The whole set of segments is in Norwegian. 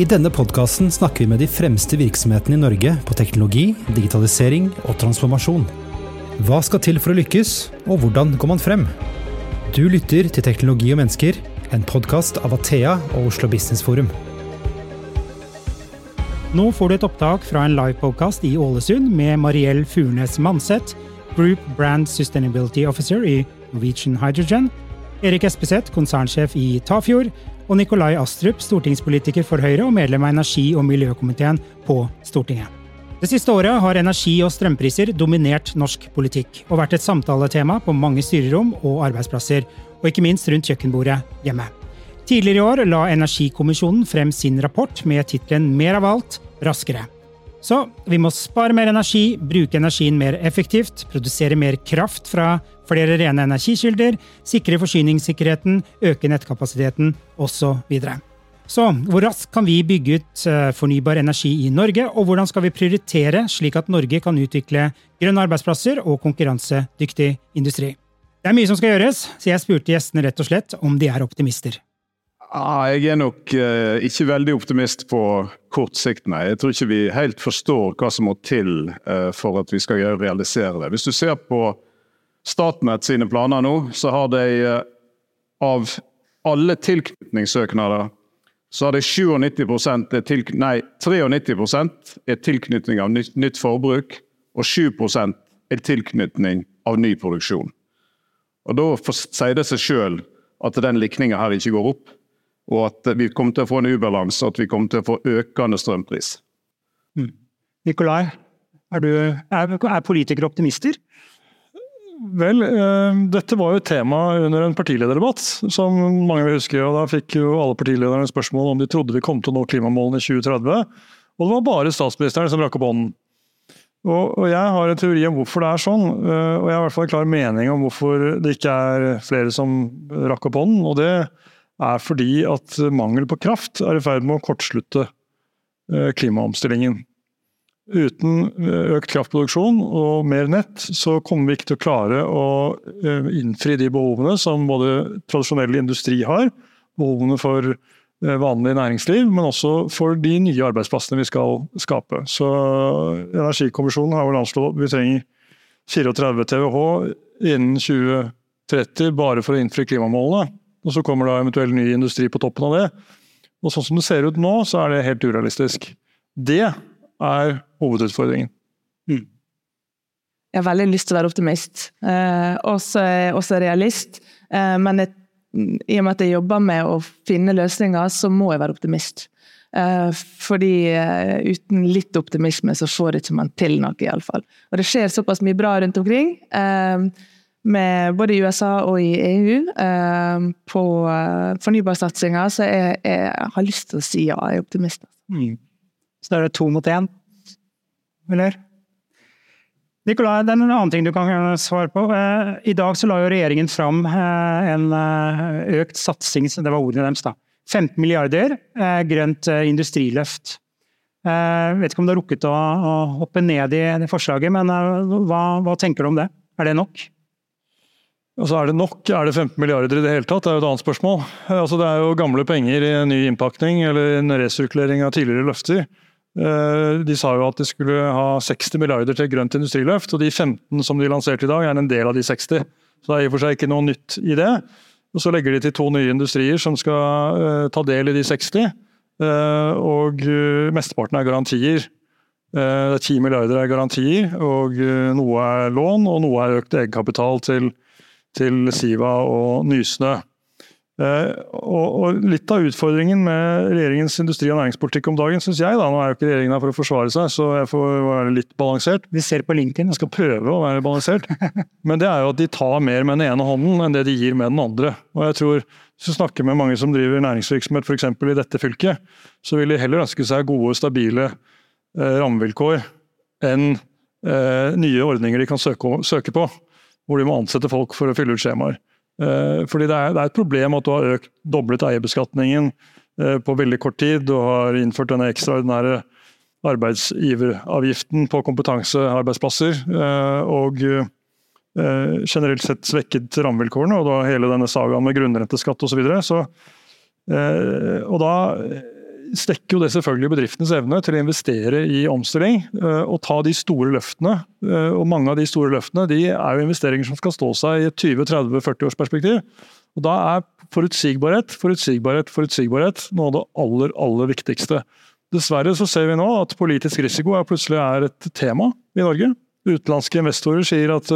I denne podkasten snakker vi med de fremste virksomhetene i Norge på teknologi, digitalisering og transformasjon. Hva skal til for å lykkes, og hvordan går man frem? Du lytter til Teknologi og mennesker, en podkast av Athea og Oslo Business Forum. Nå får du et opptak fra en livepodkast i Ålesund med Mariell Furnes Manseth, Group Brand Sustainability Officer i Norwegian Hydrogen, Erik Espeseth, konsernsjef i Tafjord, og Nikolai Astrup, stortingspolitiker for Høyre og medlem av energi- og miljøkomiteen på Stortinget. Det siste året har energi- og strømpriser dominert norsk politikk, og vært et samtaletema på mange styrerom og arbeidsplasser, og ikke minst rundt kjøkkenbordet hjemme. Tidligere i år la Energikommisjonen frem sin rapport med tittelen Mer av alt, raskere. Så vi må spare mer energi, bruke energien mer effektivt, produsere mer kraft fra flere rene energikilder, sikre forsyningssikkerheten, øke nettkapasiteten osv. Så, hvor raskt kan vi bygge ut eh, fornybar energi i Norge, og hvordan skal vi prioritere slik at Norge kan utvikle grønne arbeidsplasser og konkurransedyktig industri? Det er mye som skal gjøres, så jeg spurte gjestene rett og slett om de er optimister. Ah, jeg er nok eh, ikke veldig optimist på kort sikt, nei. Jeg tror ikke vi helt forstår hva som må til eh, for at vi skal realisere det. Hvis du ser på Statnett sine planer nå, så har de eh, av alle tilknytningssøknader så har de 97 er til, nei, 93% er tilknytning av nytt, nytt forbruk, og 7 er tilknytning av ny produksjon. Og Da sier det seg sjøl at den likninga her ikke går opp og at vi kommer til å få en ubalanse, og at vi kommer til å få økende strømpris. Mm. Nikolai, er, du, er, er politikere optimister? Vel, eh, dette var jo et tema under en partilederdebatt, som mange vil huske. og Da fikk jo alle partilederne spørsmål om de trodde vi kom til å nå klimamålene i 2030. Og det var bare statsministeren som rakk opp hånden. Og, og, Jeg har en teori om hvorfor det er sånn, eh, og jeg har i hvert fall en klar mening om hvorfor det ikke er flere som rakk opp hånden. og det er fordi at mangel på kraft er i ferd med å kortslutte eh, klimaomstillingen. Uten eh, økt kraftproduksjon og mer nett, så kommer vi ikke til å klare å eh, innfri de behovene som både tradisjonell industri har, behovene for vanlig næringsliv, men også for de nye arbeidsplassene vi skal skape. Så Energikommisjonen har vel anslått at vi trenger 34 TWh innen 2030 bare for å innfri klimamålene. Og så kommer da eventuell ny industri på toppen av det. Og sånn som det ser ut nå, så er det helt urealistisk. Det er hovedutfordringen. Mm. Jeg har veldig lyst til å være optimist, eh, også, også realist. Eh, men jeg, i og med at jeg jobber med å finne løsninger, så må jeg være optimist. Eh, fordi eh, uten litt optimisme så får ikke man til noe, iallfall. Og det skjer såpass mye bra rundt omkring. Eh, med både i USA og i EU eh, på eh, fornybarsatsinga, så jeg, jeg, har lyst til å si ja, jeg er optimist. Mm. Så da er det to mot én, eller? Nikolai, det er en annen ting du kan svare på. Eh, I dag så la jo regjeringen fram en økt satsing, det var ordene deres, da. 15 milliarder, grønt industriløft. Jeg vet ikke om du har rukket å, hoppe ned i det forslaget, men hva, hva tenker du om det? Er det nok? Altså Er det nok? Er det 15 milliarder i det hele tatt? Det er jo et annet spørsmål. Altså Det er jo gamle penger i en ny innpakning eller en resirkulering av tidligere løfter. Eh, de sa jo at de skulle ha 60 milliarder til grønt industriløft, og de 15 som de lanserte i dag er en del av de 60. Så det er i og for seg ikke noe nytt i det. Og Så legger de til to nye industrier som skal uh, ta del i de 60. Uh, eh, og uh, mesteparten er garantier. Er 10 milliarder er garantier, og noe er lån, og noe er økt egenkapital til til Siva og Nysnø. Eh, og, Litt av utfordringen med regjeringens industri- og næringspolitikk om dagen, syns jeg, da, nå er jo ikke regjeringen her for å forsvare seg, så jeg får være litt balansert. Vi ser på LinkedIn. Jeg skal prøve å være balansert. Men det er jo at de tar mer med den ene hånden enn det de gir med den andre. Og jeg tror, Hvis du snakker med mange som driver næringsvirksomhet f.eks. i dette fylket, så vil de heller ønske seg gode, stabile eh, rammevilkår enn eh, nye ordninger de kan søke, søke på hvor de må ansette folk for å fylle ut skjemaer. Eh, fordi det er, det er, et problem at du har økt, doblet eierbeskatningen eh, på veldig kort tid. Du har innført denne ekstraordinære arbeidsgiveravgiften på kompetansearbeidsplasser. Eh, og generelt sett svekket rammevilkårene, og da hele denne sagaen med grunnrenteskatt osv. Så, så og da stekker jo det selvfølgelig bedriftenes evne til å investere i omstilling eh, og ta de store løftene. Eh, og mange av de store løftene de er jo investeringer som skal stå seg i et 20-30-40 års perspektiv. Og Da er forutsigbarhet, forutsigbarhet, forutsigbarhet noe av det aller, aller viktigste. Dessverre så ser vi nå at politisk risiko er plutselig er et tema i Norge. Utenlandske investorer sier at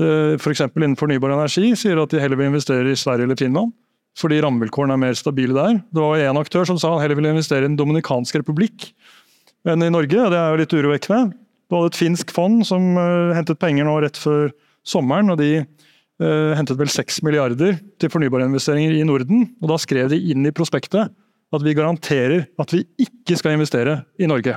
f.eks. For innen fornybar energi sier at de heller vil investere i Sverige eller Finland fordi rammevilkårene er mer stabile der. Det var én aktør som sa han heller ville investere i Den dominikanske republikk enn i Norge. Det er jo litt urovekkende. Du hadde et finsk fond som uh, hentet penger nå rett før sommeren. og de uh, hentet vel 6 milliarder til fornybarinvesteringer i Norden. og Da skrev de inn i prospektet at vi garanterer at vi ikke skal investere i Norge.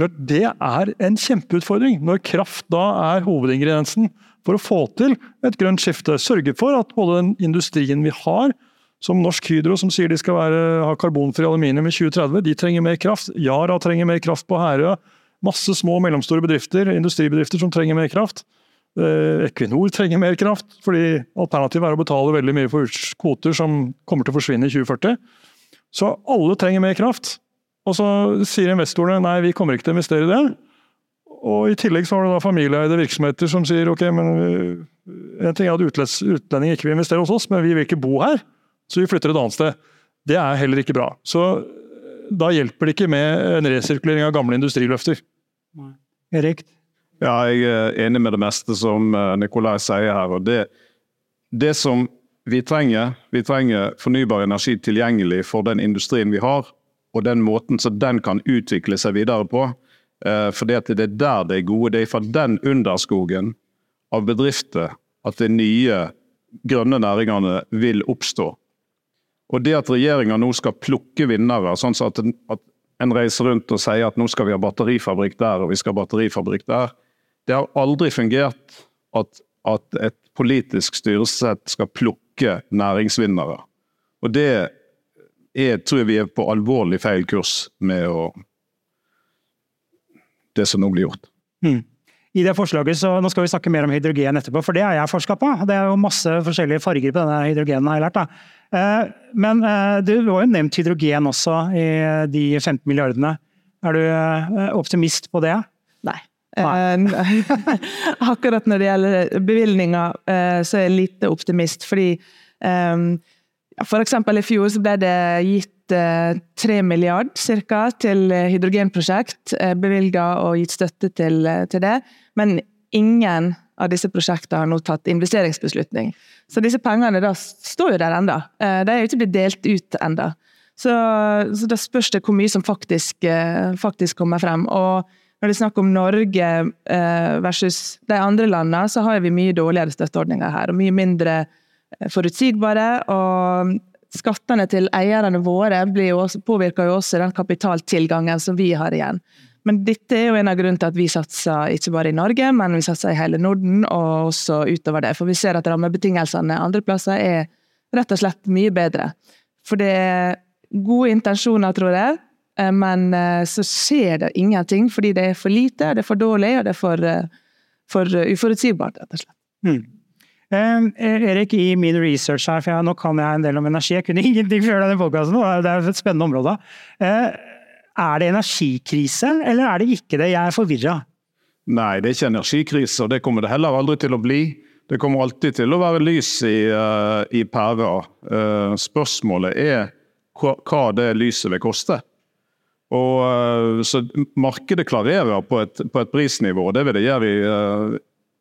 Det er en kjempeutfordring, når kraft da er hovedingrediensen for å få til et grønt skifte. Sørge for at både den industrien vi har, som Norsk Hydro, som sier de skal være, ha karbonfri aluminium i 2030, de trenger mer kraft. Yara trenger mer kraft på Herøya. Masse små og mellomstore bedrifter, industribedrifter som trenger mer kraft. Eh, Equinor trenger mer kraft, fordi alternativet er å betale veldig mye for kvoter som kommer til å forsvinne i 2040. Så alle trenger mer kraft. Og så sier investorene nei, vi kommer ikke til å investere i det. Og I tillegg så har du da familieeide virksomheter som sier ok, men øh, en ting er at utlendinger ikke vil investere hos oss, men vi vil ikke bo her, så vi flytter et annet sted. Det er heller ikke bra. Så øh, da hjelper det ikke med en resirkulering av gamle industriløfter. Erik? Ja, jeg er enig med det meste som Nikolai sier her. og det, det som vi trenger, vi trenger fornybar energi tilgjengelig for den industrien vi har, og den måten så den kan utvikle seg videre på. Eh, for det er der det er gode. Det er fra den underskogen av bedrifter at de nye grønne næringene vil oppstå. Og det at regjeringa nå skal plukke vinnere, sånn at en, at en reiser rundt og sier at nå skal vi ha batterifabrikk der og vi skal ha batterifabrikk der, det har aldri fungert at, at et politisk styresett skal plukke næringsvinnere. Og det er, tror jeg vi er på alvorlig feil kurs med å det som nå blir gjort. Mm. I det forslaget, så Nå skal vi snakke mer om hydrogen etterpå, for det har jeg forska på. Det er jo masse forskjellige farger på denne hydrogenen, har jeg lært. da. Eh, men eh, du har jo nevnt hydrogen også i de 15 milliardene. Er du eh, optimist på det? Nei. Nei. Akkurat når det gjelder bevilgninger, så er jeg lite optimist. Fordi f.eks. i fjor så ble det gitt 3 eh, milliard cirka, til eh, hydrogenprosjekt. Eh, Bevilga og gitt støtte til, til, det. Men ingen av disse prosjektene har nå tatt investeringsbeslutning. Så disse pengene da står jo der enda. De er jo ikke blitt delt ut enda. Så, så da spørs det hvor mye som faktisk, faktisk kommer frem. Og når det er snakk om Norge versus de andre landene, så har vi mye dårligere støtteordninger her. Og mye mindre forutsigbare. og Skattene til eierne våre jo også, påvirker jo også den kapitaltilgangen som vi har igjen. Men dette er jo en av grunnene til at vi satser ikke bare i Norge, men vi satser i hele Norden og også utover det. For vi ser at rammebetingelsene andre plasser er rett og slett mye bedre. For det er gode intensjoner, tror jeg, eh, men eh, så skjer det ingenting fordi det er for lite, det er for dårlig og det er for, eh, for uforutsigbart, rett og slett. Mm. Eh, Erik, i min research her, for jeg, nå kan jeg en del om energi, jeg kunne ingenting før denne podkasten, det er et spennende område. Eh, er det energikrise, eller er det ikke det? Jeg er forvirra. Nei, det er ikke energikrise, og det kommer det heller aldri til å bli. Det kommer alltid til å være lys i, uh, i pæra. Uh, spørsmålet er hva, det lyset vil koste. Og, uh, så Markedet klarerer på et, på et prisnivå, og det vil det gjøre i uh,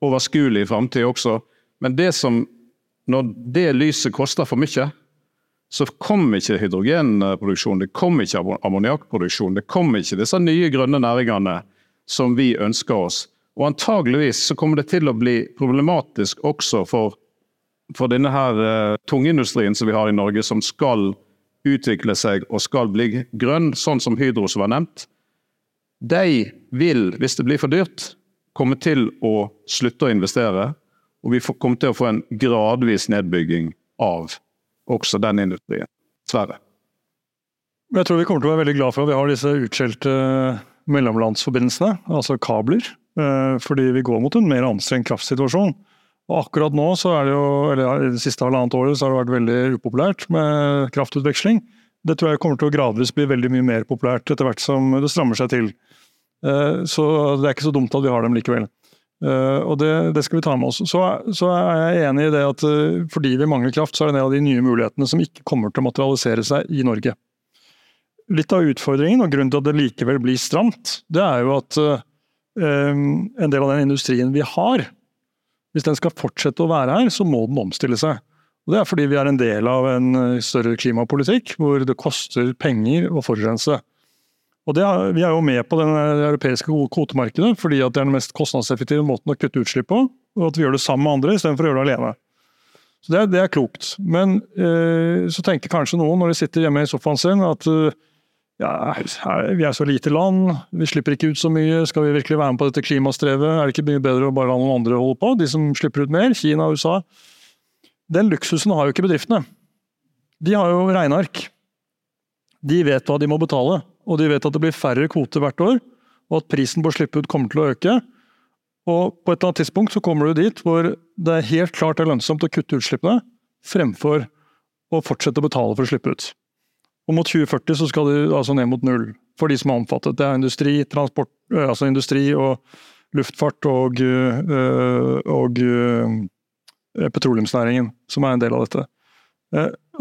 overskuelig framtid også. Men det som, når det lyset koster for mye, så kommer ikke hydrogenproduksjon, det kommer ikke ammoniakkproduksjon, det kommer ikke disse nye grønne næringene som vi ønsker oss. Og antageligvis så kommer det til å bli problematisk også for, for denne her uh, tungindustrien som vi har i Norge, som skal utvikle seg og skal bli grønn, sånn som Hydro som var nevnt. De vil, hvis det blir for dyrt, komme til å slutte å investere. Og vi kommer til å få en gradvis nedbygging av også den industrien. Dessverre. Jeg tror vi kommer til å være veldig glad for at vi har disse utskjelte mellomlandsforbindelsene, altså kabler. Eh, fordi vi går mot en mer anstrengt kraftsituasjon. Og akkurat nå, så er det jo, eller det siste halvannet året, så har det vært veldig upopulært med kraftutveksling. Det tror jeg kommer til å gradvis bli veldig mye mer populært etter hvert som det strammer seg til. Eh, så det er ikke så dumt at vi har dem likevel. Eh, og det, det skal vi ta med oss. Så, så, er jeg enig i det at eh, fordi vi mangler kraft, så er det en av de nye mulighetene som ikke kommer til å materialisere seg i Norge. Litt av utfordringen, og grunnen til at det likevel blir stramt, det er jo at en del av den industrien vi har, hvis den skal fortsette å være her, så må den omstille seg. Og Det er fordi vi er en del av en større klimapolitikk hvor det koster penger å forurense. Og er, Vi er jo med på det europeiske kvotemarkedet fordi det er den mest kostnadseffektive måten å kutte utslipp på. Og at vi gjør det sammen med andre istedenfor å gjøre det alene. Så Det, det er klokt. Men eh, så tenker kanskje noen når de sitter hjemme i sofaen sin at eh, ja, vi er så lite land, vi slipper ikke ut så mye, skal vi virkelig være med på dette klimastrevet? Er det ikke mye bedre å bare la noen andre holde på, de som slipper ut mer? Kina og USA. Den luksusen har jo ikke bedriftene. De har jo regneark. De vet hva de må betale, og de vet at det blir færre kvoter hvert år, og at prisen på å slippe ut kommer til å øke. Og på et eller annet tidspunkt så kommer du dit hvor det er helt klart det er lønnsomt å kutte utslippene, fremfor å fortsette å betale for å slippe ut. Og mot 2040 så skal du altså ned mot null for de som er omfattet. Det er industri, transport, altså industri og luftfart og, og, og petroleumsnæringen som er en del av dette.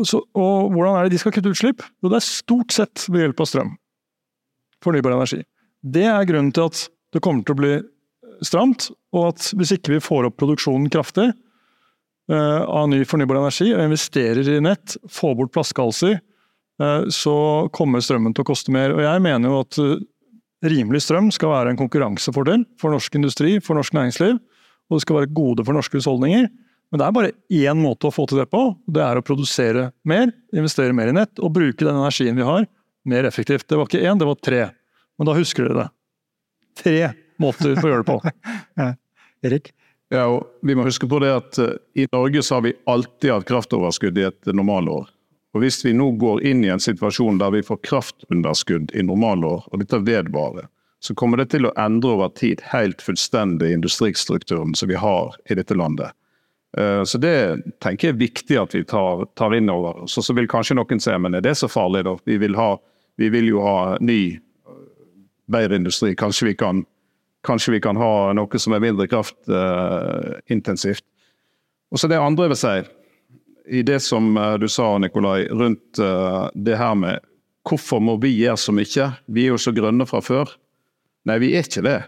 Så, og hvordan er det de skal kutte utslipp? Jo, det er stort sett ved hjelp av strøm. Fornybar energi. Det er grunnen til at det kommer til å bli stramt, og at hvis ikke vi får opp produksjonen kraftig uh, av ny fornybar energi og investerer i nett, får bort flaskehalser, uh, så kommer strømmen til å koste mer. Og jeg mener jo at uh, rimelig strøm skal være en konkurransefordel for norsk industri, for norsk næringsliv, og det skal være gode for norske husholdninger. Men det er bare én måte å få til det på. Det er å produsere mer, investere mer i nett og bruke den energien vi har, mer effektivt. Det var ikke én, det var tre. Men da husker dere det. Tre måter å gjøre det på. ja. Erik? Ja, og Vi må huske på det at uh, i Norge så har vi alltid hatt kraftoverskudd i et normalår. Og Hvis vi nå går inn i en situasjon der vi får kraftunderskudd i normalår, og dette vedvarer, så kommer det til å endre over tid helt fullstendig industristrukturen som vi har i dette landet. Eh, så det tenker jeg er viktig at vi tar, tar inn over oss. Så vil kanskje noen se men er det så farlig, da? Vi vil, ha, vi vil jo ha ny, bedre industri. Kanskje vi kan, kanskje vi kan ha noe som er mindre kraftintensivt. Og så det andre jeg vil si, i det som eh, du sa Nikolai, rundt eh, det her med hvorfor må vi gjøre så mye? Vi er jo så grønne fra før. Nei, vi er ikke det.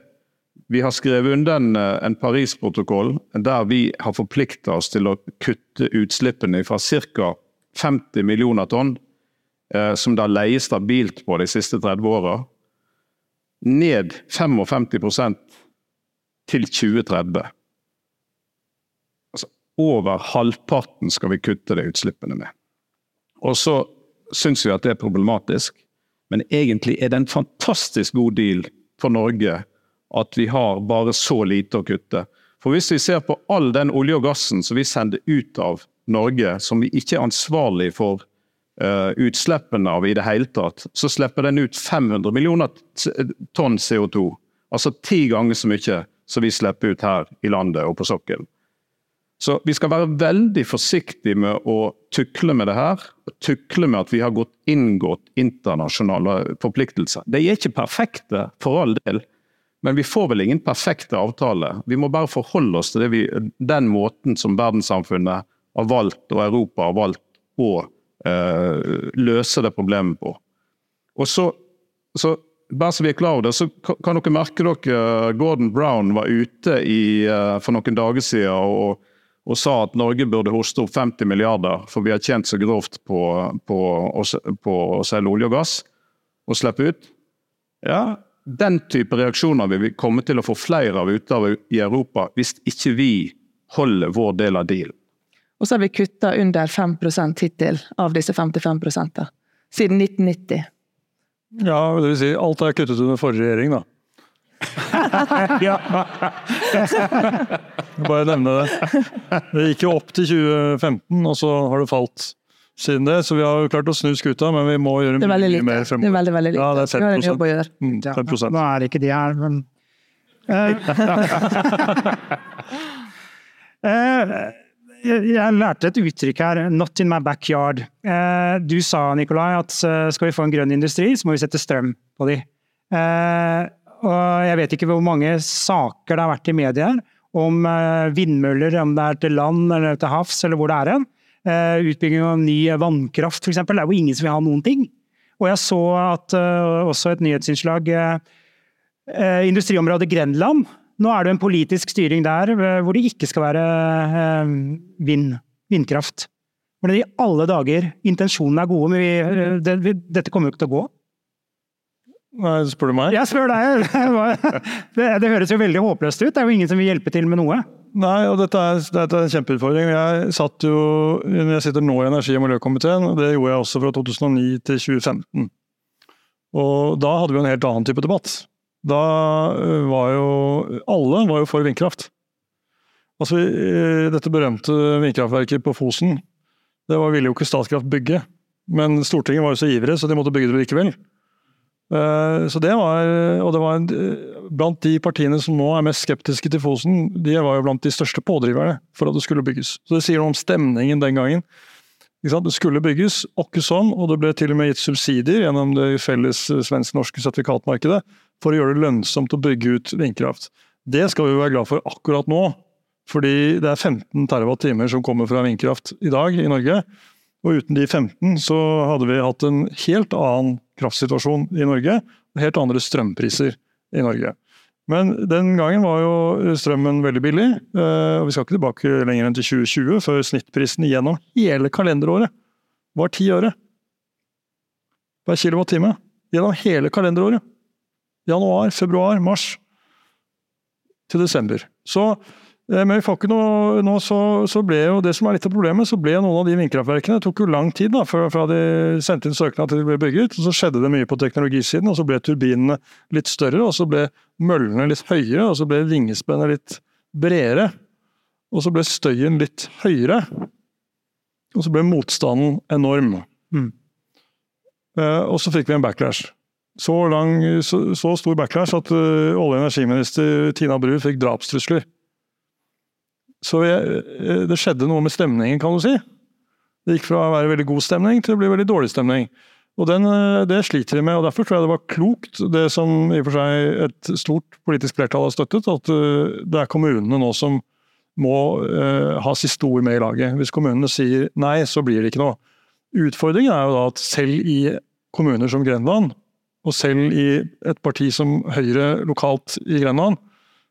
Vi har skrevet under en, eh, en Paris-protokoll der vi har forplikta oss til å kutte utslippene fra ca. 50 millioner tonn, eh, som det har leiet stabilt på de siste 30 åra, ned 55% til 2030. Altså, over halvparten skal vi kutte de utslippene med. Og så syns vi at det er problematisk, men egentlig er det en fantastisk god deal for Norge at vi har bare så lite å kutte. For Hvis vi ser på all den olje og gassen som vi sender ut av Norge, som vi ikke er ansvarlig for uh, utslippene av i det hele tatt, så slipper den ut 500 millioner tonn CO2. Altså ti ganger så mye som vi slipper ut her i landet og på sokkelen. Så vi skal være veldig forsiktige med å tukle med det her. Tukle med at vi har gått inngått internasjonale forpliktelser. De er ikke perfekte, for all del. Men vi får vel ingen perfekte avtale. Vi må bare forholde oss til vi, den måten som verdenssamfunnet har valgt, og Europa har valgt, å eh, løse det problemet på. Og så, så, bare så vi er klar over det, så kan dere merke dere eh, Gordon Brown var ute i, uh, for noen dager siden og, og, sa at Norge burde hoste opp 50 milliarder, for vi har tjent så grovt på, på, på, på å selge olje og gass og slippe ut. Ja, den type reaksjoner vil vi komme til å få flere av ute av i Europa hvis ikke vi holder vår del av dealen. Og så har vi kutta under 5 hittil av disse 55% siden 1990. Ja, det vil si alt er kuttet under forrige regjering, da. ja. Bare nevne det. Det gikk jo opp til 2015, og så har det falt siden det. Så vi har jo klart å snu skuta, men vi må gjøre mye, lite. mer fremover. Det er veldig, veldig lite. Ja, det er 5 vi har en jobb å gjøre. Mm, 5 ja, Nå er det ikke de her, men uh, uh, jeg lærte et uttrykk her, 'not in my backyard'. Eh, du sa Nikolai, at eh, skal vi få en grønn industri, så må vi sette strøm på de. Og jeg vet ikke hvor mange saker det har vært i media om vindmøller, om det er til land eller til havs, eller hvor det er hen. Utbygging av ny vannkraft, f.eks. Det er jo ingen som vil ha noen ting. Og jeg så at også et nyhetsinnslag Industriområdet Grenland nå er det en politisk styring der eh, hvor det ikke skal være eh, vind, vindkraft. Men i alle dager, intensjonene er gode, men vi, eh, det, dette kommer jo ikke til å gå. Nei, spør du meg? Jeg spør deg! Det, det, høres jo veldig håpløst ut. Det er jo ingen som vil hjelpe til med noe. Nei, og dette er, dette er en kjempeutfordring. Jeg satt jo, jeg sitter nå i energi- og miljøkomiteen, og det gjorde jeg også fra 2009 til 2015. Og da hadde vi en helt annen type debatt. Da eh, var jo Alle var jo for vindkraft. Altså, eh, dette berømte vindkraftverket på Fosen, det var, ville jo ikke Statkraft bygge. Men Stortinget var jo så ivrige, så de måtte bygge det likevel. Eh, så det var, og det var Blant de partiene som nå er mest skeptiske til Fosen, de var jo blant de største pådriverne for at det skulle bygges. Så det sier noe om stemningen den gangen. Det skulle bygges, åkke sånn, og det ble til og med gitt subsidier gjennom det felles svensk-norske sertifikatmarkedet for å gjøre det lønnsomt å bygge ut vindkraft. Det skal vi være glad for akkurat nå, fordi det er 15 TWh som kommer fra vindkraft i dag i Norge. Og uten de 15 så hadde vi hatt en helt annen kraftsituasjon i Norge, og helt andre strømpriser i Norge. Men den gangen var jo strømmen veldig billig, eh, og vi skal ikke tilbake lenger enn til 2020, før snittprisen gjennom hele kalenderåret var 10 øre per kilowattime. Gjennom hele kalenderåret. Januar, februar, mars til desember. Så, men vi får ikke noe, nå så, så, ble jo det som er litt av problemet, så ble noen av de vindkraftverkene Det tok jo lang tid da, fra, fra de sendte inn søknad til de ble bygget. og Så skjedde det mye på teknologisiden, og så ble turbinene litt større, og så ble møllene litt høyere, og så ble vingespennet litt bredere. Og så ble støyen litt høyere. Og så ble motstanden enorm. Mm. Uh, og så fikk vi en backlash så, lang, så, så stor backlash at uh, olje- og energiminister Tina Bru fikk drapstrusler. Så jeg, eh, det skjedde noe med stemningen, kan du si. Det gikk fra å være veldig god stemning til å bli veldig dårlig stemning. Og den, eh, Det sliter de med, og derfor tror jeg det var klokt, det som i og for seg et stort politisk flertall har støttet, at det er kommunene nå som må eh, ha siste ord med i laget. Hvis kommunene sier nei, så blir det ikke noe. Utfordringen er jo da at selv i kommuner som Grenland, og selv i et parti som Høyre lokalt i Grenland,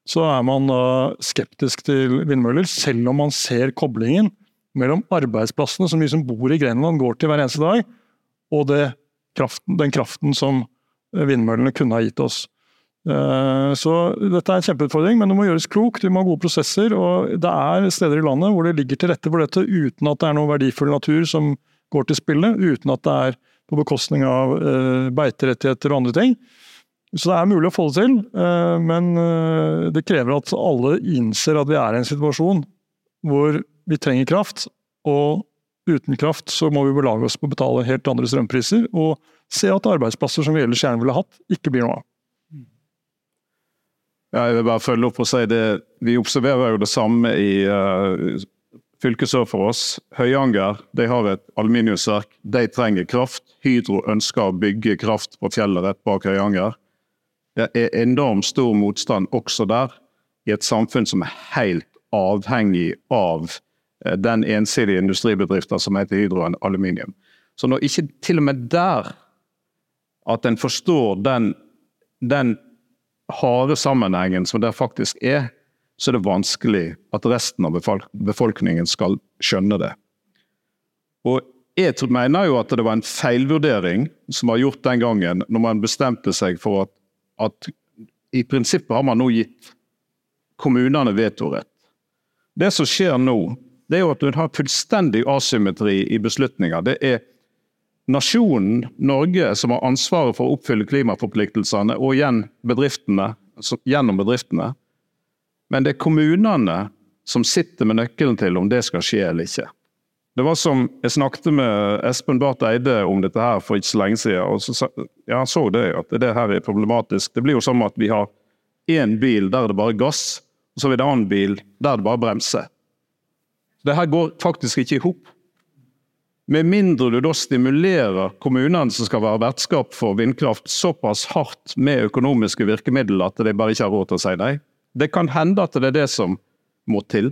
så er man da skeptisk til vindmøller, selv om man ser koblingen mellom arbeidsplassene som vi som bor i Grenland går til hver eneste dag, og kraften, den kraften som vindmøllene kunne ha gitt oss. Eh, så dette er en kjempeutfordring, men det må gjøres klokt. Vi må ha gode prosesser. og Det er steder i landet hvor det ligger til rette for dette uten at det er noe verdifull natur som går til spille, uten at det er på bekostning av eh, beiterettigheter og andre ting. Så det er mulig å få det til, eh, men eh, det krever at alle innser at vi er i en situasjon hvor vi trenger kraft, og uten kraft så må vi belage oss på å betale helt andre strømpriser, og se at arbeidsplasser som vi ellers gjerne ville hatt, ikke blir noe av. Ja, jeg vil bare følge opp og si det. Vi observerer jo det samme i uh, fylket sør for oss, Høyanger, de har et aluminiumsverk. De trenger kraft. Hydro ønsker å bygge kraft på fjellet rett bak Høyanger. Det er enormt stor motstand også der, i et samfunn som er helt avhengig av eh, den ensidige industribedriften som heter Hydro Aluminium. Så når ikke til og med der at en forstår den, den harde sammenhengen som det faktisk er, så er det vanskelig at resten av befolkningen skal skjønne det. Og jeg mener jo at det var en feilvurdering som var gjort den gangen, når man bestemte seg for at, at i prinsippet har man nå gitt kommunene vetorett. Det som skjer nå, det er jo at du har fullstendig asymmetri i beslutninger. Det er nasjonen Norge som har ansvaret for å oppfylle klimaforpliktelsene, og igjen bedriftene, gjennom bedriftene. Men det er kommunene som sitter med nøkkelen til om det skal skje eller ikke. Det var som Jeg snakket med Espen Barth Eide om dette her for ikke så lenge siden. og så, ja, Han så det, at det her er problematisk. Det blir jo som at vi har én bil der det bare er gass, og så har vi en annen bil der det bare bremser. Det her går faktisk ikke i hop. Med mindre du da stimulerer kommunene som skal være vertskap for vindkraft såpass hardt med økonomiske virkemidler at de bare ikke har råd til å si nei. Det kan hende at det er det som må til.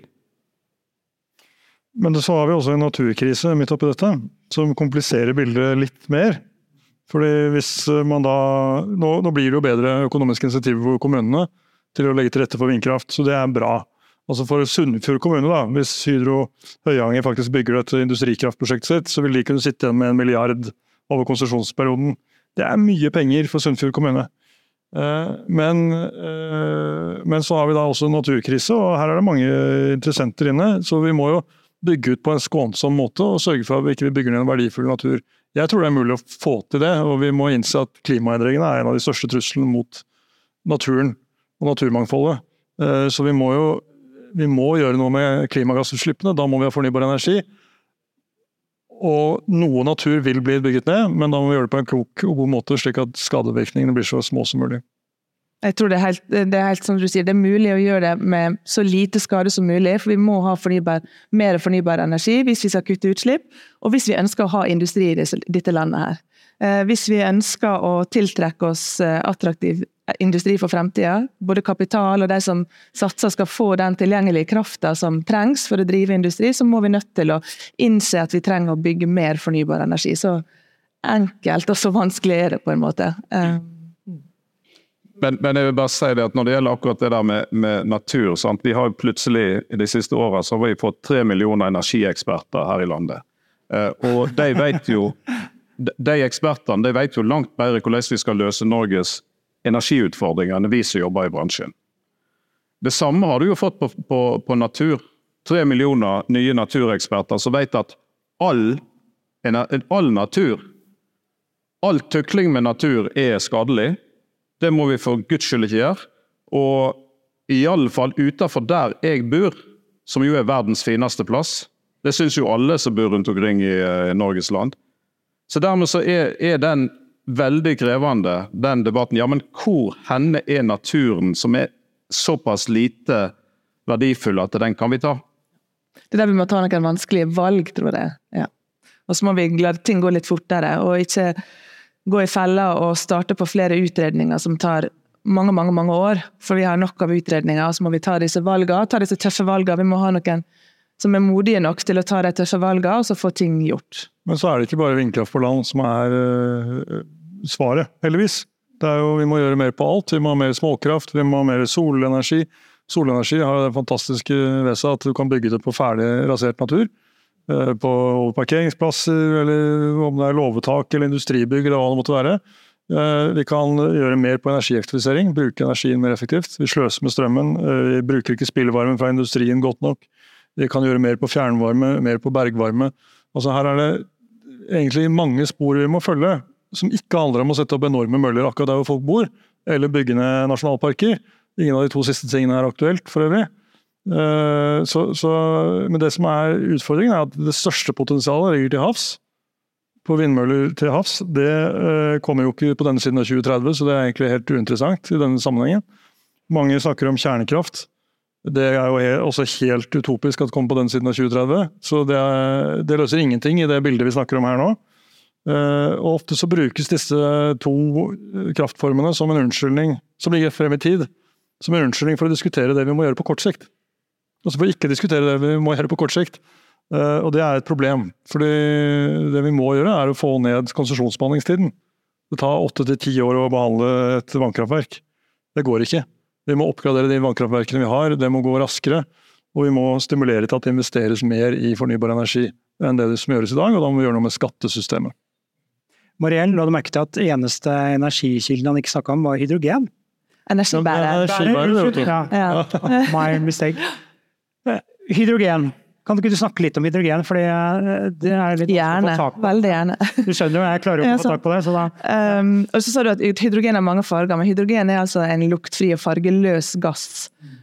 Men så har vi også en naturkrise midt oppi dette, som kompliserer bildet litt mer. Fordi hvis man da, Nå, nå blir det jo bedre økonomiske insentiver for kommunene til å legge til rette for vindkraft, så det er bra. Altså For Sunnfjord kommune, da, hvis Hydro Høyanger faktisk bygger dette industrikraftprosjektet sitt, så vil de kunne sitte igjen med en milliard over konsesjonsperioden. Det er mye penger for Sunnfjord kommune. Eh, men, eh, men, så har vi da også naturkrise, og her er det mange interessenter inne. Så vi må jo bygge ut på en skånsom måte og sørge for at vi ikke bygger ned en verdifull natur. Jeg tror det er mulig å få til det, og vi må innse at klimaendringene er en av de største truslene mot naturen og naturmangfoldet. Eh, så vi må jo vi må gjøre noe med klimagassutslippene. Da må vi ha fornybar energi. Og noe natur vil bli bygget ned, men da må vi gjøre det på en klok og god måte, slik at skadevirkningene blir så små som mulig. Jeg tror det er, helt, det er helt som du sier, det er mulig å gjøre det med så lite skade som mulig. For vi må ha fornybar, mer fornybar energi hvis vi skal kutte utslipp, og hvis vi ønsker å ha industri i dette landet her. Eh, hvis vi ønsker å tiltrekke oss eh, attraktiv industri for fremtida. Både kapital og de som satser skal få den tilgjengelige krafta som trengs for å drive industri, så må vi nødt til å innse at vi trenger å bygge mer fornybar energi. Så enkelt og så vanskelig er det på en måte. Eh, men, men, jeg vil bare si det at når det gjelder akkurat det der med, med natur sant? Vi har jo plutselig i de siste åra så har vi fått tre millioner energieksperter her i landet. Eh, og de vet jo de ekspertene de vet jo langt bedre hvordan vi skal løse Norges energiutfordringer enn vi som jobber i bransjen. Det samme har du jo fått på, på, på natur. Tre millioner nye natureksperter som vet at all, all natur, all tukling med natur er skadelig. Det må vi for guds skyld ikke gjøre. Og i alle fall utenfor der jeg bor, som jo er verdens fineste plass. Det syns jo alle som bor rundt omkring i, i Norges land. Så dermed så er, er den veldig krevende, den debatten. Ja, men hvor henne er naturen som er såpass lite verdifull at den kan vi ta? Det er der vi må ta noen vanskelige valg, tror jeg. Ja. Og så må vi la ting gå litt fortere, og ikke gå i fella og starte på flere utredninger som tar mange mange, mange år. For vi har nok av utredninger, og så må vi ta disse valgene, ta disse tøffe valgene. Vi må ha noen som er modige nok til å ta de tøffe valgene, og så få ting gjort. Men så er det ikke bare vindkraft på land som er øh, svaret, heldigvis. Det er Jo, vi må gjøre mer på alt. Vi må ha mer småkraft, vi må ha mer solenergi. Solenergi har det fantastiske ved seg at du kan bygge det på ferdig rasert natur. Eh, på parkeringsplasser, eller om det er låvetak eller industribygg eller hva det måtte være. Eh, vi kan gjøre mer på energieffektivisering, bruke energien mer effektivt. Vi sløser med strømmen, eh, vi bruker ikke spillvarmen fra industrien godt nok. Vi kan gjøre mer på fjernvarme, mer på bergvarme. Altså her er det egentlig mange spor vi må følge som ikke handler om å sette opp enorme møller akkurat der hvor folk bor, eller bygge ned nasjonalparker. Ingen av de to siste tingene er aktuelt, for øvrig. Eh, så, så, men det som er utfordringen, er at det største potensialet ligger til havs. På vindmøller til havs. Det eh, kommer jo ikke på denne siden av 2030, så det er egentlig helt uinteressant i denne sammenhengen. Mange snakker om kjernekraft. Det er jo også helt utopisk at det kommer på denne siden av 2030. Så det, er, det løser ingenting i det bildet vi snakker om her nå. Eh, og Ofte så brukes disse to kraftformene som en unnskyldning som ligger frem i tid, som en unnskyldning for å diskutere det vi må gjøre på kort sikt. Og så for ikke diskutere det vi må gjøre på kort sikt. Eh, og det er et problem. fordi det vi må gjøre, er å få ned konsesjonsbehandlingstiden. Det tar åtte til ti år å behandle et vannkraftverk. Det går ikke. Vi må oppgradere de vannkraftverkene vi har, det må gå raskere. Og vi må stimulere til at det investeres mer i fornybar energi enn det som gjøres i dag, og da må vi gjøre noe med skattesystemet. Mariell, la du merke til at eneste energikilden han ikke snakka om, var hydrogen? Energibærer. Ja, ja. My mistake. Hydrogen. Kan du ikke snakke litt om hydrogen? For det er litt gjerne. å få tak på. Veldig gjerne. Du skjønner jo, jeg klarer jo ikke å få tak på det. Så da. Um, og så sa du at hydrogen har mange farger, men hydrogen er altså en luktfri og fargeløs gass.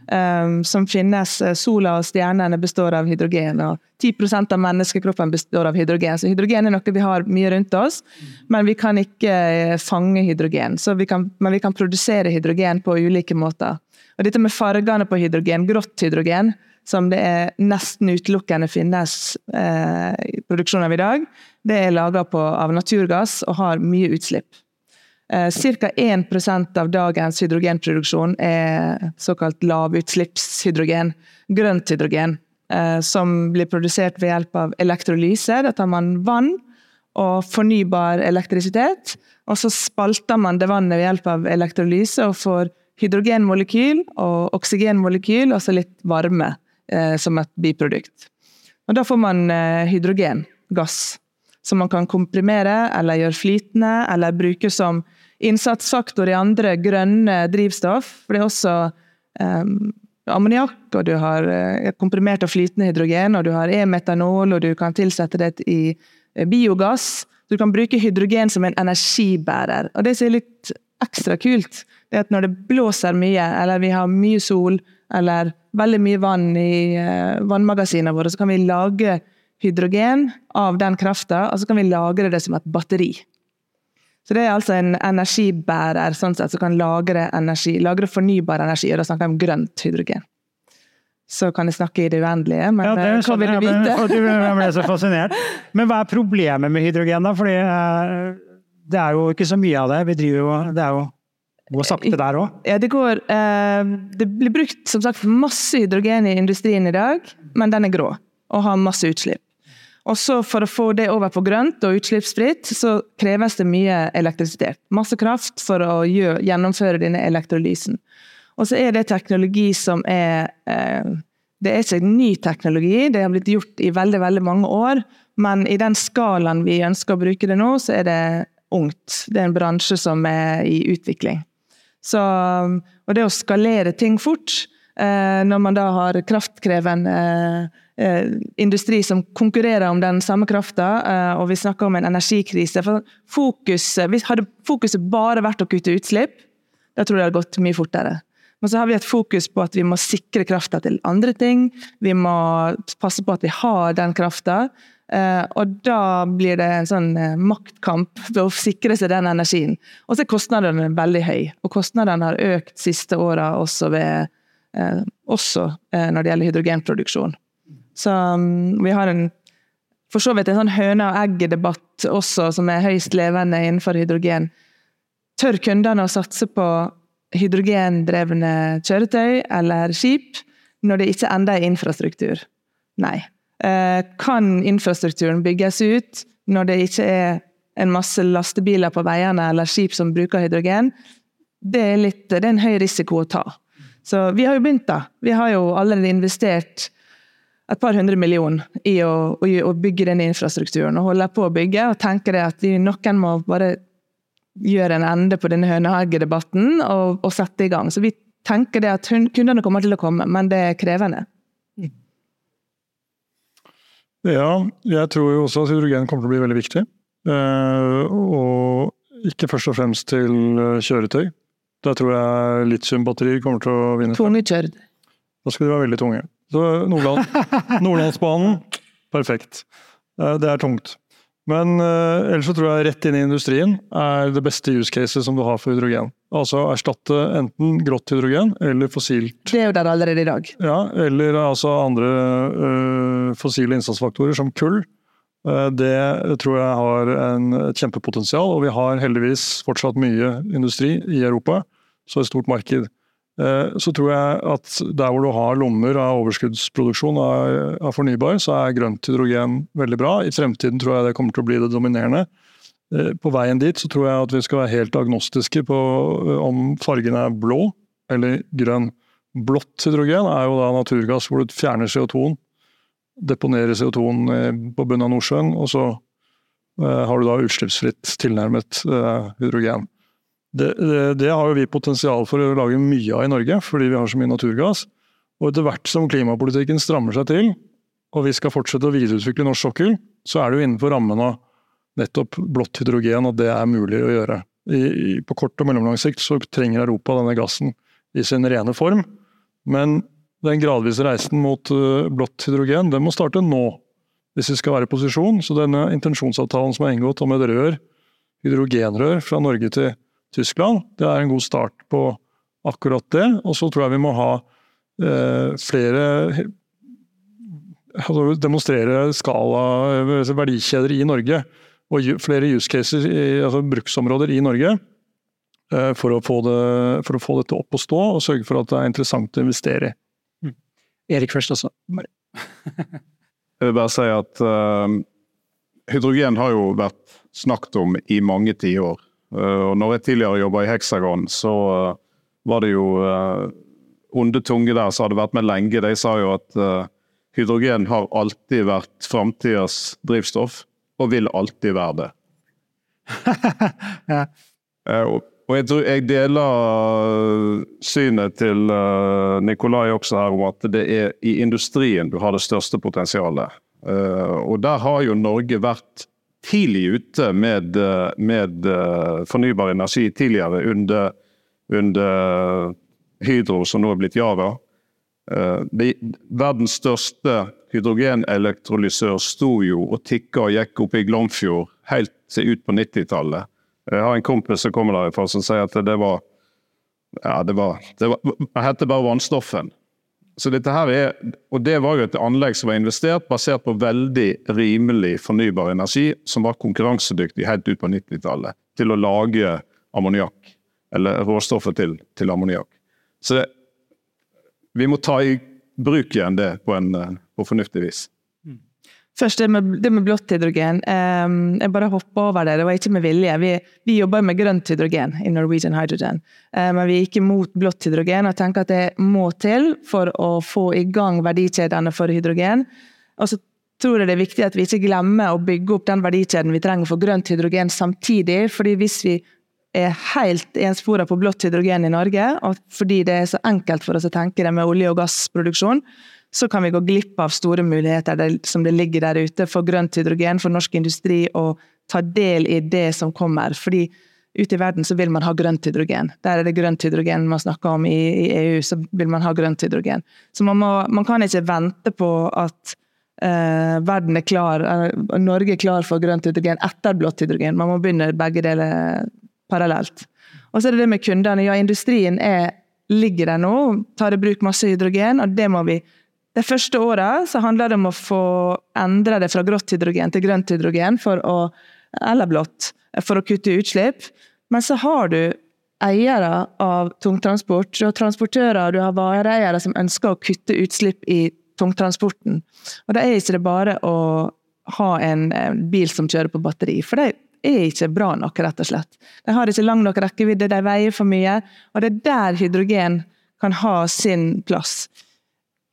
Um, som finnes. Sola og stjernene består av hydrogen, og 10% av menneskekroppen består av hydrogen. Så hydrogen er noe vi har mye rundt oss, men vi kan ikke eh, fange hydrogen. Vi kan, men vi kan produsere hydrogen på ulike måter. Og dette med fargene på hydrogen, grått hydrogen, som det er nesten utelukkende finnes eh, produksjon av i dag, det er laga av naturgass og har mye utslipp. Eh, Ca. 1 av dagens hydrogenproduksjon er såkalt lavutslippshydrogen, grønt hydrogen, eh, som blir produsert ved hjelp av elektrolyse. Da tar man vann og fornybar elektrisitet, og så spalter man det vannet ved hjelp av elektrolyse og får hydrogenmolekyl og oksygenmolekyl, og så litt varme som et biprodukt. Og da får man eh, hydrogen, gass, som man kan komprimere eller gjøre flytende, eller bruke som innsatsfaktor i andre grønne drivstoff. For det er også eh, ammoniakk, og du har eh, komprimert og flytende hydrogen, og du har e-metanol, og du kan tilsette det i eh, biogass. Du kan bruke hydrogen som en energibærer. Og det som er litt ekstra kult, det er at når det blåser mye, eller vi har mye sol, eller veldig mye vann i uh, vannmagasinene våre, så kan vi lage hydrogen av den krafta, og så kan vi lagre det som et batteri. Så det er altså en energibærer sånn sett, som kan lagre energi, lagre fornybar energi, og da snakker jeg om grønt hydrogen. Så kan jeg snakke i det uendelige, men ja, det eh, hva vil du vite? Jeg ble så fascinert. Men hva er problemet med hydrogen, da? Fordi eh, det er jo ikke så mye av det. Vi driver jo, det er jo Går sakte der òg? Ja, det går eh, Det blir brukt som sagt masse hydrogen i industrien i dag, men den er grå og har masse utslipp. Og så For å få det over på grønt og utslippsfritt, så kreves det mye elektrisitet. Masse kraft for å gjøre, gjennomføre denne elektrolysen. Og så er det teknologi som er eh, Det er ikke ny teknologi, det har blitt gjort i veldig, veldig mange år. Men i den skalaen vi ønsker å bruke det nå, så er det ungt. Det er en bransje som er i utvikling. Så, og det å skalere ting fort, eh, når man da har kraftkrevende eh, industri som konkurrerer om den samme krafta, eh, og vi snakker om en energikrise for fokus, Hadde fokuset bare vært å kutte utslipp, da tror jeg det hadde gått mye fortere. Men så har vi et fokus på at vi må sikre krafta til andre ting. Vi må passe på at vi har den krafta. Uh, og da blir det en sånn uh, maktkamp for å sikre seg den energien. Og så er kostnadene veldig høy, og kostnadene har økt siste åra også, ved, uh, også når det gjelder hydrogenproduksjon. Så um, vi har en for så vidt en sånn høne og egg-debatt også, som er høyst levende innenfor hydrogen. Tør kundene å satse på hydrogendrevne kjøretøy eller skip når det ikke enda er infrastruktur? Nei. Eh, kan infrastrukturen bygges ut når det ikke er en masse lastebiler på veiene eller skip som bruker hydrogen? Det er, litt, det er en høy risiko å ta. Så vi har jo begynt, da. Vi har jo allerede investert et par hundre millioner i å, å, bygge den infrastrukturen, og holder på å bygge. Og tenker at noen må bare gjøre en ende på denne hønehagedebatten og, og sette i gang. Så vi tenker det at kundene kommer til å komme, men det er krevende. Ja, jeg tror jo også at hydrogen kommer til å bli veldig viktig. Eh, og ikke først og fremst til eh, kjøretøy. Der tror jeg litiumbatterier kommer til å vinne. Tunge kjøretøy. Da skal de være veldig tunge. Så Nordland, Nordlandsbanen, perfekt. Eh, det er tungt. Men uh, ellers så tror jeg rett inn i industrien er det beste use caset som du har for hydrogen. Altså erstatte enten grått hydrogen eller fossilt. Det er jo der allerede i dag. Ja, eller altså andre uh, fossile innsatsfaktorer som kull. Uh, det tror jeg har en, et kjempepotensial, og vi har heldigvis fortsatt mye industri i Europa, så et stort marked. Eh, så tror jeg at der hvor du har lommer av overskuddsproduksjon av, fornybar, så er grønt hydrogen veldig bra. I fremtiden tror jeg det kommer til å bli det dominerende. Eh, på veien dit så tror jeg at vi skal være helt agnostiske på eh, om fargen er blå eller grønn. Blått hydrogen er jo da naturgass hvor du fjerner CO2-en, deponerer CO2-en på bunnen av Nordsjøen, og så har du da utslippsfritt tilnærmet hydrogen. Det, det, det, har jo vi potensial for å lage mye av i Norge, fordi vi har så mye naturgass. Og etter hvert som klimapolitikken strammer seg til, og vi skal fortsette å videreutvikle norsk sokkel, så er det jo innenfor rammen av nettopp blått hydrogen at det er mulig å gjøre. I, i, på kort og mellomlang sikt så trenger Europa denne gassen i sin rene form, men den gradvise reisen mot uh, blått hydrogen den må starte nå, hvis vi skal være i posisjon. Så denne intensjonsavtalen som er inngått om et rør, hydrogenrør fra Norge til Tyskland. Det er en god start på akkurat det. Og så tror jeg vi må ha eh, flere altså, demonstrere skala, altså, verdikjeder i Norge. Og flere use cases, altså bruksområder i Norge. For å, det, for å, få dette opp og stå, og sørge for at det er interessant å investere i. Mm. Erik først også. Jeg vil bare si at uh, hydrogen har jo vært snakket om i mange tiår. Uh, og når jeg tidligere jobba i Hexagon, så uh, var det jo onde tunge der som hadde vært med lenge. De sa jo at hydrogen har alltid vært framtidas drivstoff, og vil alltid være det. ja. og jeg, tror, jeg deler synet til Nikolai også her om at det er i industrien du har det største potensialet. Og der har jo Norge vært tidlig ute med, med uh, fornybar energi tidligere, under, under Hydro, som nå er blitt Yara. Det, verdens største hydrogenelektrolysør sto jo og tikka og gikk opp i Glomfjord helt ut på 90-tallet. Jeg har en kompis som kommer derfra som sier at det var ja, det var, det var, det heter bare vannstoffen. Så dette her er, og Det var jo et anlegg som var investert basert på veldig rimelig fornybar energi, som var konkurransedyktig helt ut på 90-tallet til å lage ammoniakk. Eller råstoffet til, til ammoniakk. Så det, vi må ta i bruk igjen det på, en, på fornuftig vis. Først det med, det med blått hydrogen. Um, jeg bare hoppa over det, det var ikke med vilje. Vi, vi jobber med grønt hydrogen i Norwegian Hydrogen. Um, men vi er ikke mot blått hydrogen og tenker at det må til for å få i gang verdikjedene for hydrogen. Og så tror jeg det er viktig at vi ikke glemmer å bygge opp den verdikjeden vi trenger for grønt hydrogen samtidig. fordi hvis vi er helt enspora på blått hydrogen i Norge, og fordi det er så enkelt for oss å tenke det med olje- og gassproduksjon, så kan vi gå glipp av store muligheter som det ligger der ute for grønt hydrogen, for norsk industri å ta del i det som kommer. Fordi ute i verden så vil man ha grønt hydrogen. Der er det grønt hydrogen man snakker om i, i EU, så vil man ha grønt hydrogen. Så man, må, man kan ikke vente på at uh, verden er klar, uh, Norge er klar for grønt hydrogen etter blått hydrogen. Man må begynne begge deler parallelt. Og så er det det med kundene. Ja, industrien er, ligger der nå, tar i bruk masse hydrogen, og det må vi de første åra handler det om å få endre det fra grått hydrogen til grønt hydrogen, å, eller blått, for å kutte utslipp. Men så har du eiere av tungtransport, du har transportører, du har vareeiere som ønsker å kutte utslipp i tungtransporten. Og da er ikke det bare å ha en bil som kjører på batteri, for det er ikke bra nok, rett og slett. De har ikke lang nok rekkevidde, de veier for mye, og det er der hydrogen kan ha sin plass.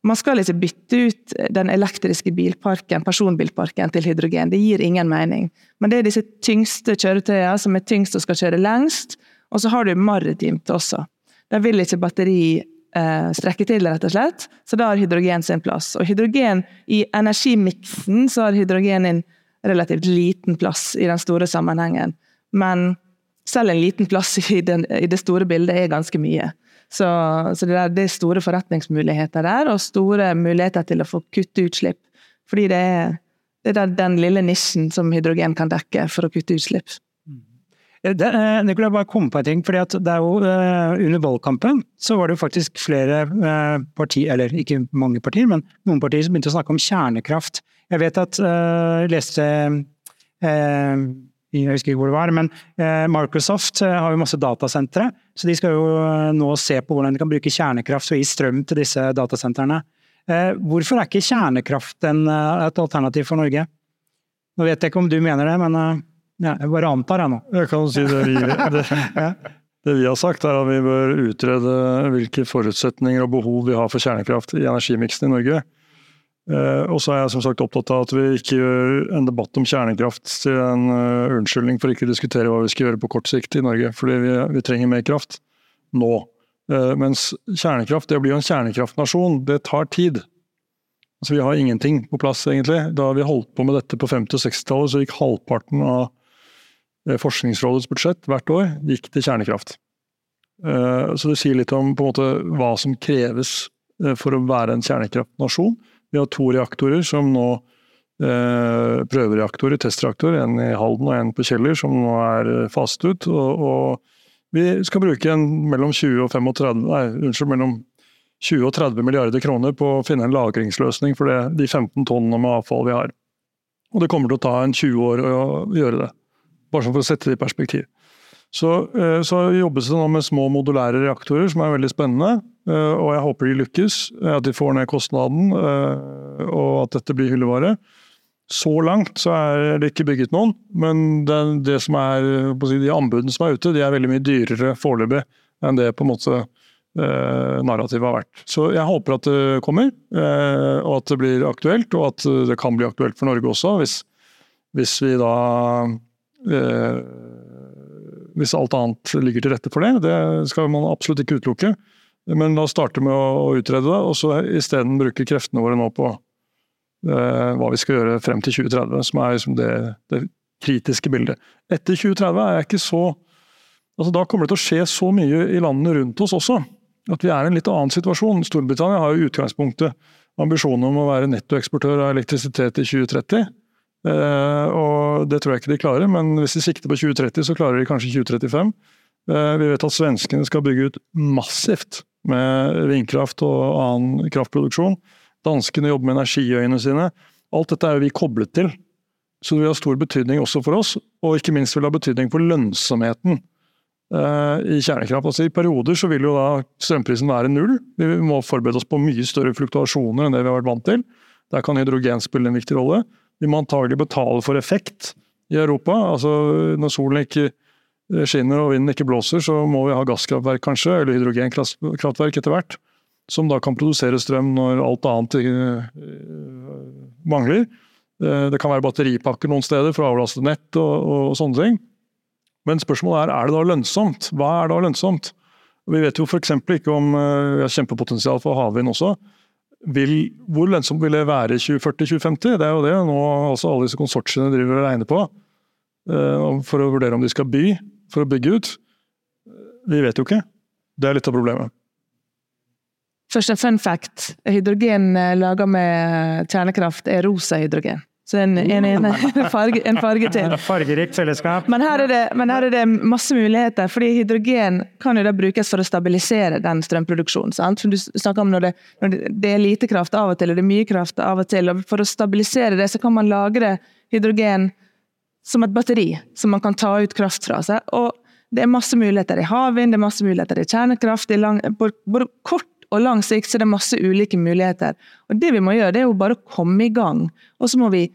Man skal ikke bytte ut den elektriske bilparken, personbilparken til hydrogen. Det gir ingen mening. Men det er disse tyngste kjøretøyene som er tyngst og skal kjøre lengst. Og så har du maritimt også. Der vil ikke batteri eh, strekke til, rett og slett. Så da har hydrogen sin plass. Og hydrogen i energimiksen så har hydrogen en relativt liten plass i den store sammenhengen. Men selv en liten plass i, den, i det store bildet er ganske mye. Så, så det, er, det, er, store forretningsmuligheter der, og store muligheter til å få kutte utslipp. Fordi det er, det er den lille nisjen som hydrogen kan dekke for å kutte utslipp. Eh, det, eh, Nicolai, bare kom på en ting. fordi at det er jo uh, Under valgkampen så var det jo faktisk flere partier, eller ikke mange partier, men noen partier som begynte å snakke om kjernekraft. Jeg vet at jeg leste jeg husker ikke hvor det var, men eh, Microsoft eh, har jo masse datasentre. Så de skal jo eh, nå se på hvordan de kan bruke kjernekraft og gi strøm til disse datasentrene. Hvorfor er ikke kjernekraft et alternativ for Norge? Nå vet jeg ikke om du mener det, men ja, jeg bare antar jeg nå. Jeg kan si det vi, det, det vi har sagt, er at vi bør utrede hvilke forutsetninger og behov vi har for kjernekraft i energimiksen i Norge. Uh, og så er jeg som sagt opptatt av at vi ikke gjør en debatt om kjernekraft til en uh, unnskyldning for ikke å diskutere hva vi skal gjøre på kort sikt i Norge. Fordi vi, vi trenger mer kraft nå. Uh, mens kjernekraft, det å bli en kjernekraftnasjon, det tar tid. Altså Vi har ingenting på plass, egentlig. Da vi holdt på med dette på 50- og 60-tallet, så gikk halvparten av Forskningsrådets budsjett hvert år gikk til kjernekraft. Så det sier litt om på en måte hva som kreves for å være en kjernekraftnasjon. Vi har to reaktorer som nå eh, prøvereaktorer, testreaktor, en i Halden og en på Kjeller, som nå er eh, faset ut. Og, og, vi skal bruke en mellom 20 og 35, nei, unnskyld, mellom 20 og 30 milliarder kroner på å finne en lagringsløsning for det, de 15 tonnene med avfall vi har. Og det kommer til å ta en 20 år å gjøre det. Bare sånn for å sette det i perspektiv. Så, eh, så jobbes det nå med små modulære reaktorer, som er veldig spennende. Eh, og jeg håper de lykkes, at de får ned kostnaden, eh, og at dette blir hyllevare. Så langt så er det ikke bygget noen, men det, det som er, de anbudene som er ute, de er veldig mye dyrere foreløpig enn det på en måte eh, narrativet har vært. Så jeg håper at det kommer, eh, og at det blir aktuelt, og at det kan bli aktuelt for Norge også, hvis, hvis vi da eh, Hvis alt annet ligger til rette for det. Det skal man absolutt ikke utelukke. Men la oss starte med å utrede det, og så isteden bruke kreftene våre nå på Eh, hva vi skal gjøre frem til 2030, som er liksom det, det, kritiske bildet. Etter 2030 er jeg ikke så altså Da kommer det til å skje så mye i landene rundt oss også, at vi er i en litt annen situasjon. Storbritannia har jo utgangspunktet ambisjonen om å være nettoeksportør av elektrisitet i 2030. Eh, og Det tror jeg ikke de klarer, men hvis de sikter på 2030, så klarer de kanskje 2035. Eh, vi vet at svenskene skal bygge ut massivt med vindkraft og annen kraftproduksjon. Danskene jobber med energiøyene sine. Alt dette er jo vi koblet til. Så det vil ha stor betydning også for oss, og ikke minst vil det ha betydning for lønnsomheten uh, i kjernekraft. Altså I perioder så vil jo da strømprisen være null. Vi må forberede oss på mye større fluktuasjoner enn det vi har vært vant til. Der kan hydrogen spille en viktig rolle. Vi må antagelig betale for effekt i Europa. Altså Når solen ikke skinner og vinden ikke blåser, så må vi ha gasskraftverk kanskje, eller hydrogenkraftverk etter hvert som da kan produsere strøm når alt annet uh, mangler. Uh, det kan være batteripakker noen steder for å avlaste nett og, og, sånne ting. Men spørsmålet er er det da lønnsomt. Hva er da lønnsomt? Vi vet jo f.eks. ikke om vi har kjempepotensial for havvind også. Vil, hvor lønnsomt vil det være i 2040-2050? Det er jo det nå altså alle disse konsortiene driver og regner på. for å vurdere om de skal by for å bygge ut. Vi vet jo ikke. Det er litt av problemet. Først en fun fact. Hydrogen eh, laga med kjernekraft er rosa hydrogen. Så en, en, en, farge, en farge til. Fargerikt fellesskap. Men her, det, men her, er det, masse muligheter, fordi hydrogen kan jo da brukes for å stabilisere den strømproduksjonen. Sant? For du snakker om når det, når det, er lite kraft av og til, og det er mye kraft av og til. og For å stabilisere det, så kan man lagre hydrogen som et batteri, som man kan ta ut kraft fra seg. Og det er masse muligheter i havvind, det er masse muligheter i kjernekraft. I lang, både kort og lang sikt så er det masse ulike muligheter. Og Det vi må gjøre, det er jo bare å komme i gang. Og så må vi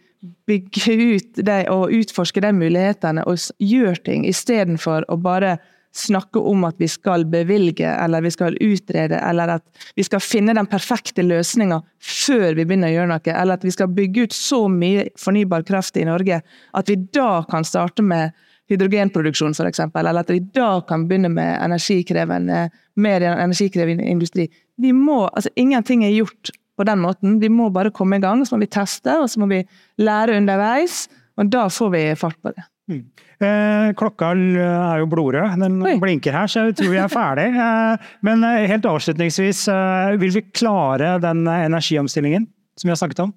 bygge ut det og utforske de mulighetene og gjøre ting, istedenfor å bare snakke om at vi skal bevilge eller vi skal utrede, eller at vi skal finne den perfekte løsninga før vi begynner å gjøre noe, eller at vi skal bygge ut så mye fornybar kraft i Norge at vi da kan starte med hydrogenproduksjon f.eks., eller at vi da kan begynne med energikrevende, mer energikrevende industri. Vi må, altså Ingenting er gjort på den måten. Vi må bare komme i gang, så må vi teste og så må vi lære underveis. og Da får vi fart på det. Mm. Eh, klokka er jo blodrød, den Oi. blinker her, så jeg tror vi er ferdig. Eh, men eh, helt avslutningsvis, eh, vil vi klare den energiomstillingen som vi har snakket om?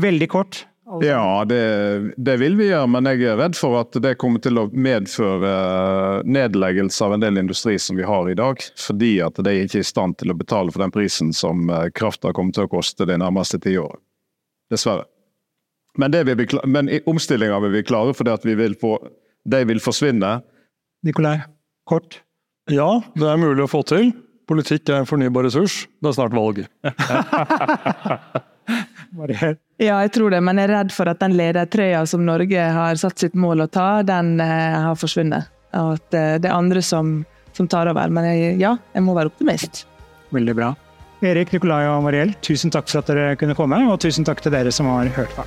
Veldig kort. Altså. Ja, det, det, vil vi gjøre, men jeg er redd for at det kommer til å medføre nedleggelse av en del industri som vi har i dag. Fordi at de ikke er i stand til å betale for den prisen som eh, krafta kommer til å koste de nærmeste ti årene. Dessverre. Men, det vil vi, men omstillinga vil vi klare, fordi at vi vil få, de vil forsvinne. Nikolai, kort? Ja, det er mulig å få til. Politikk er en fornybar ressurs. Det er snart valg. Ja, jeg tror det, men jeg er redd for at den ledertrøya som Norge har satt sitt mål å ta, den eh, har forsvunnet. Og at eh, det er andre som, som tar over. Men jeg, ja, jeg må være optimist. Veldig bra. Erik, Nikolai og Mariell, tusen takk for at dere kunne komme, og tusen takk til dere som har hørt på.